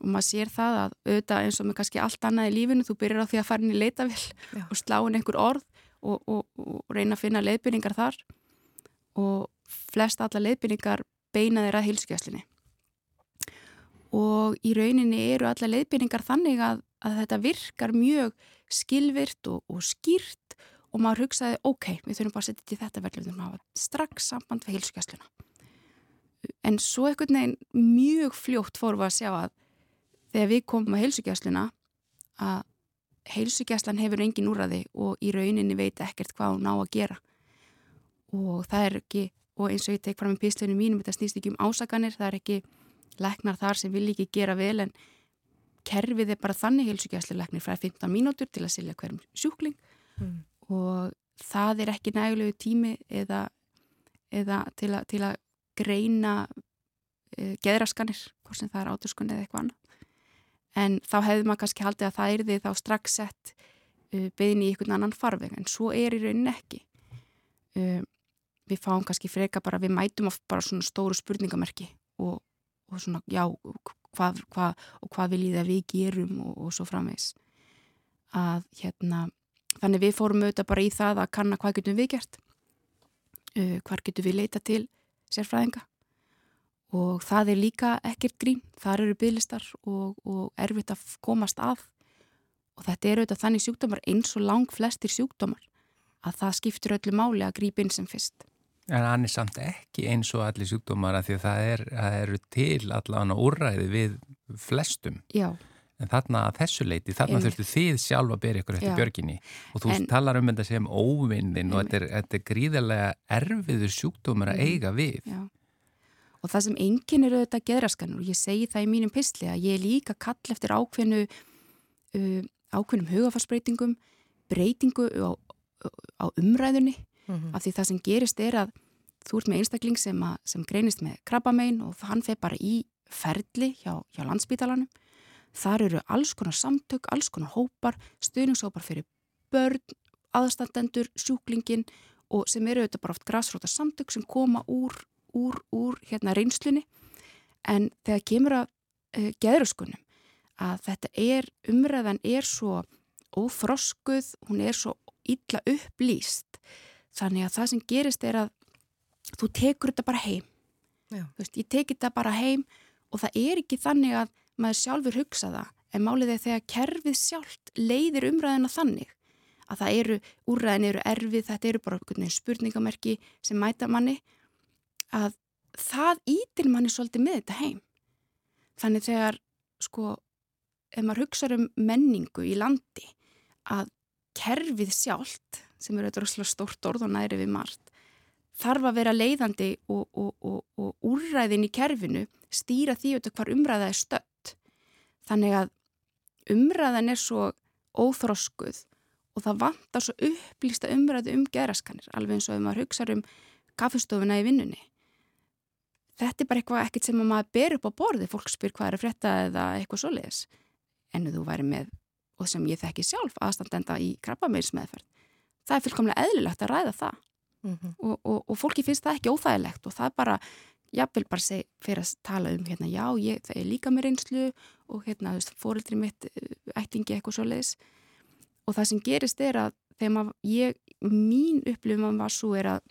og maður sér það að auðvitað eins og með kannski allt annað í lífinu þú byrjar á því að fara inn í leitavill Já. og slá inn einhver orð og, og, og reyna að finna leiðbyrningar þar og flest alla leiðbyrningar beina þeirra að hilsugjæslinni og í rauninni eru alla leiðbyrningar þannig að, að þetta virkar mjög skilvirt og, og skýrt og maður hugsaði, ok, við þurfum bara að setja þetta verðlu, við þurfum að hafa strax samband við heilsugjastluna. En svo einhvern veginn mjög fljótt fórum við að sjá að þegar við komum á heilsugjastluna að heilsugjastlan hefur engin úrraði og í rauninni veit ekkert hvað hún á að gera. Og það er ekki, og eins og ég tek fram í pislunum mínum, þetta snýst ekki um ásakanir, það er ekki leknar þar sem vil ekki gera vel en kerfið er bara þannig heilsugjastli leknir frá 15 mínútur til að silja hverjum sjúkling Mm. og það er ekki nægulegu tími eða, eða til, a, til að greina uh, geðraskanir, hvort sem það er áturskunni eða eitthvað annað en þá hefði maður kannski haldið að það er því þá strax sett uh, beðin í einhvern annan farveg. En svo er í rauninni ekki. Uh, við fáum kannski freka bara við mætum oft bara svona stóru spurningamerki og, og svona já hvað, hvað, og hvað viljið að við gerum og, og svo framvegs að hérna Þannig við fórum auðvitað bara í það að kanna hvað getum við gert, uh, hvar getum við leita til sérfræðinga og það er líka ekkert grín, þar eru bygglistar og, og erfitt að komast að og þetta eru auðvitað þannig sjúkdómar eins og lang flestir sjúkdómar að það skiptir öllu máli að grípa inn sem fyrst. En hann er samt ekki eins og allir sjúkdómar að því að það, er, það eru til allan úrræði við flestum. Já, En þarna að þessu leiti, þarna þurftu þið sjálf að bera ykkur eftir björginni og þú En- talar um þetta sem óvinnin og þetta er, þetta er gríðarlega erfiður sjúkdómur að eiga við. Já. Og það sem enginn eru þetta geðraskanur og ég segi það í mínum pistli að ég er líka kall eftir ákveðnu uh, ákveðnum hugafarsbreytingum breytingu á, á umræðunni Mhm. af því það sem gerist er að þú ert með einstakling sem, að, sem greinist með krabbamein og hann fer bara í ferli hjá, hjá landsbítalanum þar eru alls konar samtök, alls konar hópar stuðningshópar fyrir börn aðstandendur, sjúklingin og sem eru auðvitað bara oft græsróta samtök sem koma úr, úr, úr hérna reynslunni. En þegar kemur að uh, geðröskunum að þetta er, umræðan er svo óþroskuð, hún er svo illa upplýst. Þannig að það sem gerist er að þú tekur þetta bara heim. Veist, ég teki þetta bara heim og það er ekki þannig að maður sjálfur hugsa það. En málið er þegar kerfið sjálft leiðir umræðina þannig að það eru, úrræðin eru erfið, þetta eru bara spurningamerki sem mæta manni að það ítir manni svolítið með þetta heim. Þannig þegar, sko, ef maður hugsa um menningu í landi að kerfið sjálft, sem eru rosalega stórt orð og næri við margt, þarf að vera leiðandi og, og, og, og úrræðin í kerfinu stýra því auðvitað hvar umræða er stött. Þannig að umræðan er svo óþroskuð og það vantar svo upplýsta umræðu um geraskanir, alveg eins og ef maður hugsa um kaffestofuna í vinnunni. Þetta er bara eitthvað ekkert sem að maður ber upp á borði, fólk spyr hvað er að frétta eða eitthvað svoleiðis. En þú væri með, og sem ég þekki sjálf, aðstandenda í krabbameinsmeðferð. Það er fullkomlega eðlilegt að ræða það Mhm. og, og, og fólki finnst það ekki óþægilegt og það er bara, jafnvel bara seg, fyrir að tala um hérna, já, ég, það er líka með reynslu og hérna, fóreldri mitt eh, ættingi eitthvað svo leiðis og það sem gerist er að þegar maður, ég, mín upplifum var svo er að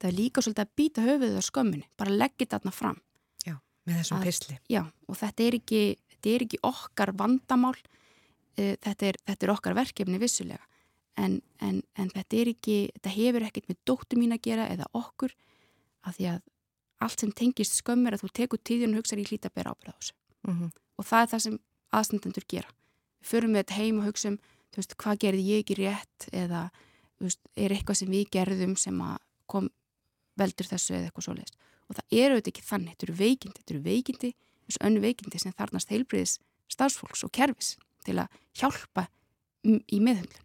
það er líka svolítið að býta höfuðið á skömminni, bara leggja þetta fram Já, með þessum Að- pistli. Já, og þetta er ekki, þetta er ekki okkar vandamál, uh, þetta, er, þetta er okkar verkefni vissulega, en, en, en þetta er ekki, þetta hefur ekkert með dóttu mín að gera eða okkur, af því að allt sem tengist skömm er að þú tekur tíðin og hugsaður í hlýta að bera ábyrða á þessu. Mhm. Og það er það sem aðstandendur gera. Við förum við þetta heim og hugsaum, hvað gerði ég ekki rétt eða, veist, er eitthvað sem við gerðum sem kom veldur þessu eða eitthvað svoleiðist. Og það eru auðvitað ekki þannig, þetta eru veikindi, þetta eru veikindi, þessu önnu veikindi sem þarnast heilbriðis starfsfólks og kerfis til að hjálpa í meðhundlun.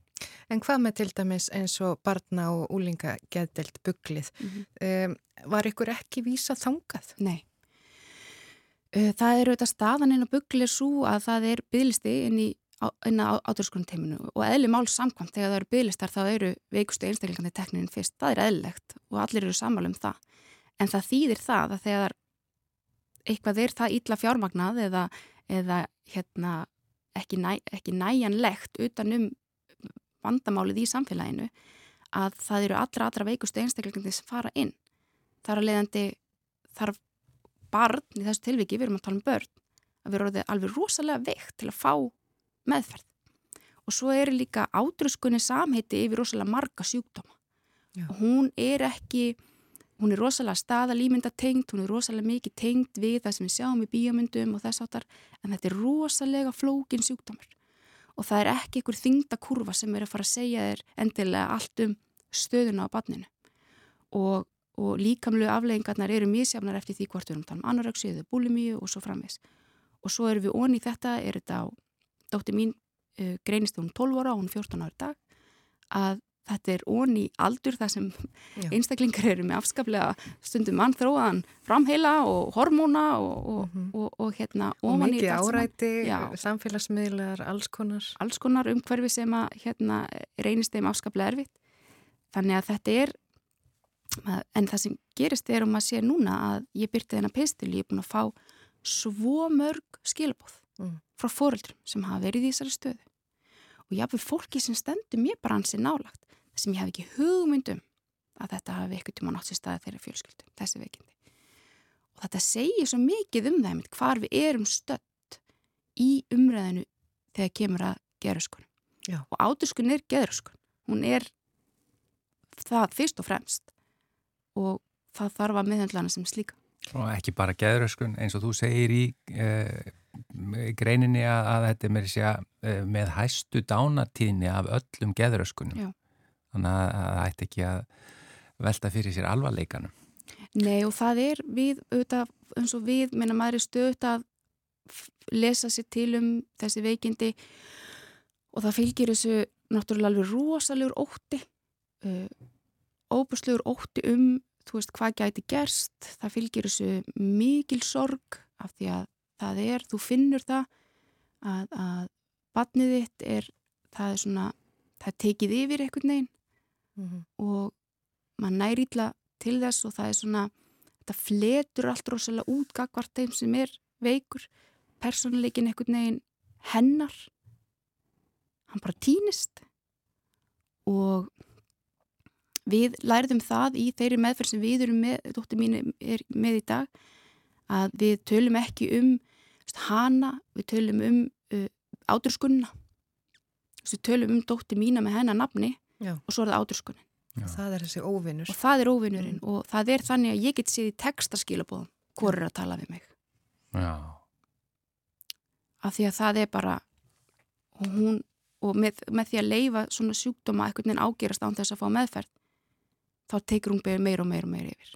En hvað með til dæmis eins og barna og úlinga geðdelt buglið? Um, var ykkur ekki vísa þangað? Nei. Það eru auðvitað staðan inn á bugli svo að það er bygglisti inn, í, inn á áturskunum teiminu og eðli máls samkvæmt þegar það eru bygglistar þá eru veikustu einstaklingandi tekninin fyrst. Það er eðlilegt og allir eru sammála um það. En það þýðir það að þegar eitthvað er það illa fjármagnað eða, eða hérna, ekki, næ, ekki næjanlegt utan um vandamálið í samfélaginu að það eru allra allra veikustu einstaklingandi sem fara inn. Þar að leiðandi þarf barn, í þessu tilviki, við erum að tala um börn, að vera orðið alveg rosalega veikt til að fá meðferð. Og svo er líka átruskunni samheiti yfir rosalega marga sjúkdóma. Já. Hún er ekki, hún er rosalega staðalýmynda tengd, hún er rosalega mikið tengd við það sem við sjáum í bíómyndum og þess áttar, en þetta er rosalega flókin sjúkdómar. Og það er ekki einhver þingdakurfa sem er að fara að segja þér endilega allt um stöðuna á barninu. Og og líkamlu afleggingarnar eru mísjafnar eftir því hvort við erum að tala um anorexi eða búlimíu og svo framvis. Og svo erum við onni í þetta, er þetta á, dótti mín uh, greinist hún 12 ára og hún 14 ára í dag, að þetta er onni aldur þar sem Já. einstaklingar eru með afskaplega stundum mannþróðan framheila og hormóna og, og, Mhm. og, og hérna Og ofan í mikið þetta allt saman. áræti, samfélagsmiðlar, alls konar. alls konar umhverfi sem að hérna, reynist þeim afskaplega erfitt. Þannig að þetta er, en það sem gerist er um að sé núna að ég byrti þennan pistil, ég er búin að fá svo mörg skilabóð Mm. frá foreldrum sem hafa verið í þessari stöðu. Og jáfnveg fólki sem stendur mér bara hansi nálagt, það sem ég hef ekki hugmyndum að þetta hafi eitthvað tíma nátt sér staði þeirra fjölskyldu, þessi veikindi. Og þetta segir svo mikið um það, einmitt, hvar við erum stödd í umræðinu þegar kemur að geðröskun. Já. Og átuskun er geðröskun. Hún er það fyrst og fremst og það þarf að meðhendlana sem slíka. Og ekki bara geðröskun eins og þú segir í e, greininni að, að þetta er með, segja, eh, með hæstu dánatíðni af öllum geðröskunum. Já. Þannig að að það ætti ekki að velta fyrir sér alvarleikanum. Nei og það er við auðvitað, eins og við, minna maður er stöðt að lesa sér til um þessi veikindi og það fylgir þessu náttúrulega alveg rosalegur ótti uh, óbúslegur ótti um þú veist hvað gæti gerst það fylgir þessu mikil sorg af því að það er, þú finnur það að, að batnið þitt er það er svona, það er tekið yfir einhvern veginn Mhm. og maður næri ítla til þess og það er svona þetta fletur allt rosalega út gagvart þeim sem er veikur persónuleikin einhvern veginn hennar hann bara týnist og við lærðum það í þeirri meðferð sem við erum með, dóttir mín er með í dag að við tölum ekki um hana, við tölum um uh, ádurskunna við tölum um dóttir mína með hennar nafni Já. og svo er það ádurskunni Það er þessi óvinnur. og það er óvinnurinn og það er þannig að ég get séð í textaskilabóðum hvor er að tala við mig Já. af því að það er bara og hún og með, með því að leifa svona sjúkdóma einhvern veginn ágerast án þess að fá meðferð þá tekur hún meir og meir og meir yfir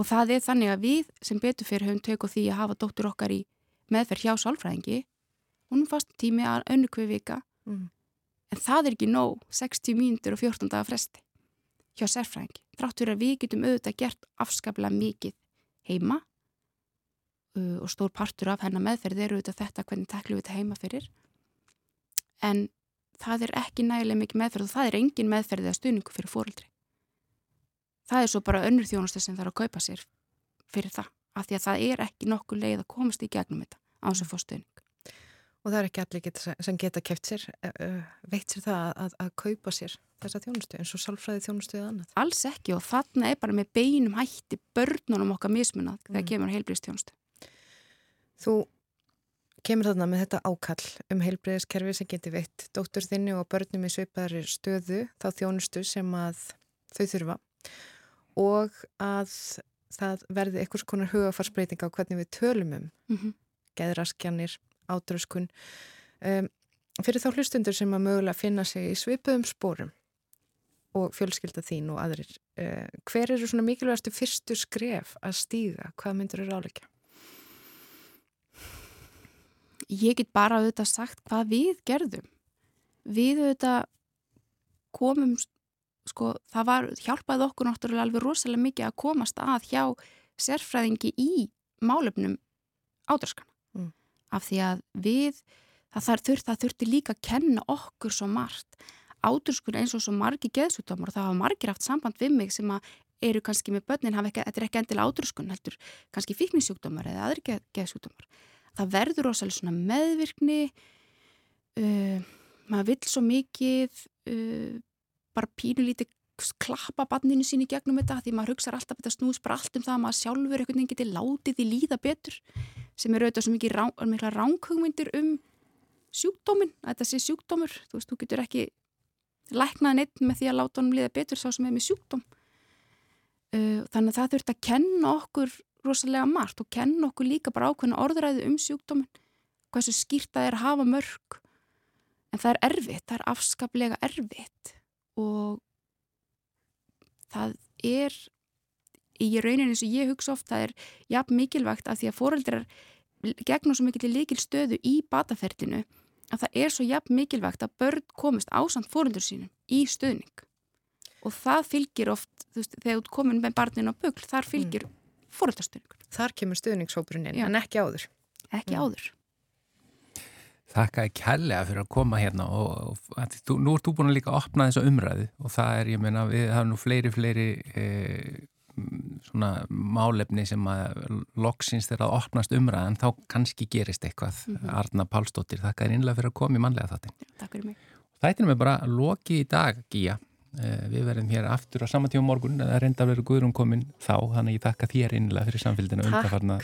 og það er þannig að við sem betur fyrir höfum tök á því að hafa dóttur okkar í meðferð hjá sálfræðingi. Hún er fast tími að önnu hver vika. Mm. en það er ekki nóg 60 mínútur og 14 daga fresti hjá sérfræðingi. Þrátt fyrir að við getum auðvitað gert afskaplega mikið heima uh, og stór partur af hennar meðferð er auðvitað þetta hvernig teklu við þetta heima fyrir. En það er ekki nægilega mikið meðferð og það er engin meðferð eða stuðningu fyrir fóreldri það er svo bara önnur þjónustu sem þarf að kaupa sér fyrir það af því að það er ekki nokkuð leið að komast í gegnum þetta á þess að fá stuðning Og það er ekki allir geta, sem geta keft sér, uh, veitt sér það að, að, kaupa sér þessa þjónustu eins og sálfræði þjónustu eða annað. alls ekki og þarna er bara með beinum hætti börnunum okkar mismunað þegar Mm. kemur heilbrýðstjónustu Þú kemur þarna með þetta ákall um heilbreyðiskerfi sem geti veitt dóttur þinni og börnum í sveipaðri stöðu þá þjónustu sem að þau þurfa og að það verði einhvers konar hugafarsbreyting á hvernig við tölum um mm -hmm. geðraskjanir, átröskun um, fyrir þá hlustundur sem að mögulega finna sig í svipuðum spórum og fjölskylda þín og aðrir uh, hver eru svona mikilvægastu fyrstu skref að stíga, hvað myndur eru áleikja? ég get bara auðvitað sagt hvað við gerðum við auðvitað komum sko, það var, hjálpaði okkur náttúrulega alveg rosalega mikið að komast að hjá sérfræðingi í málefnum ádraskana Mm. af því að við það, þar, þurft, það þurfti líka að kenna okkur svo margt. Ádraskun eins og svo margi geðsútdómar og það hafa margir haft samband við mig sem að eru kannski með börnin, ekki, þetta er ekki endilega ádraskun heldur kannski fíknisjúkdómar eða aðri geð, geðsútdómar það verður rosalega meðvirkni uh, maður vill svo mikið uh, bara pínulítið klappa banninu sín í gegnum þetta því maður hugsaður alltaf að þetta snús bara allt um það að maður sjálfur einhvern veginn geti látið því líða betur sem er auðvitað svo mikið rán, ránkugmyndir um sjúkdómin að þetta sé sjúkdómur. Þú veist, þú getur ekki læknað neitt með því að láta honum líða betur sá sem er með sjúkdóm. Uh, þannig að það þurft að kenna okkur rosalega margt og kenna okkur líka bara ákveðna orðræði um sjúkdómin hversu skýrt það er að hafa mörg en það er erfitt, það er afskaplega erfitt og það er í rauninu sem ég hugsa oft það er jafn mikilvægt af því að foreldrar gegnum svo mikil líkil stöðu í batafertinu að það er svo jafn mikilvægt að börn komist ásand foreldrar sínum í stöðning og það fylgir oft, veist, þegar þú komin með barnin á bugl, þar fylgir mm. foreldrastöðningur, Þar kemur stuðningshópurinn inn, Já. en ekki áður. ekki Mm. áður Þakka ég kærlega fyrir að koma hérna og, og að, þú, nú ert þú búin að líka opna þessa umræðu og það er, ég meina, við hafum nú fleiri, fleiri e, svona málefni sem að loksins þegar að opnast umræðan þá kannski gerist eitthvað. Mhm. Arna Pálsdóttir, þakka þér innlega fyrir að koma í mannlega þáttin. Takk fyrir mig. Þættinum er bara loki í dag, Gíja. E, við verðum hér aftur á sama tíma á morgun, eða reynda að vera Guðrún komin þá, þannig ég þakka þér innlega fyrir samfélgina undarfarna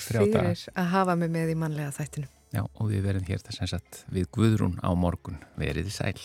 Já, og við verðum hér þess að við Guðrún á morgun verið sæl.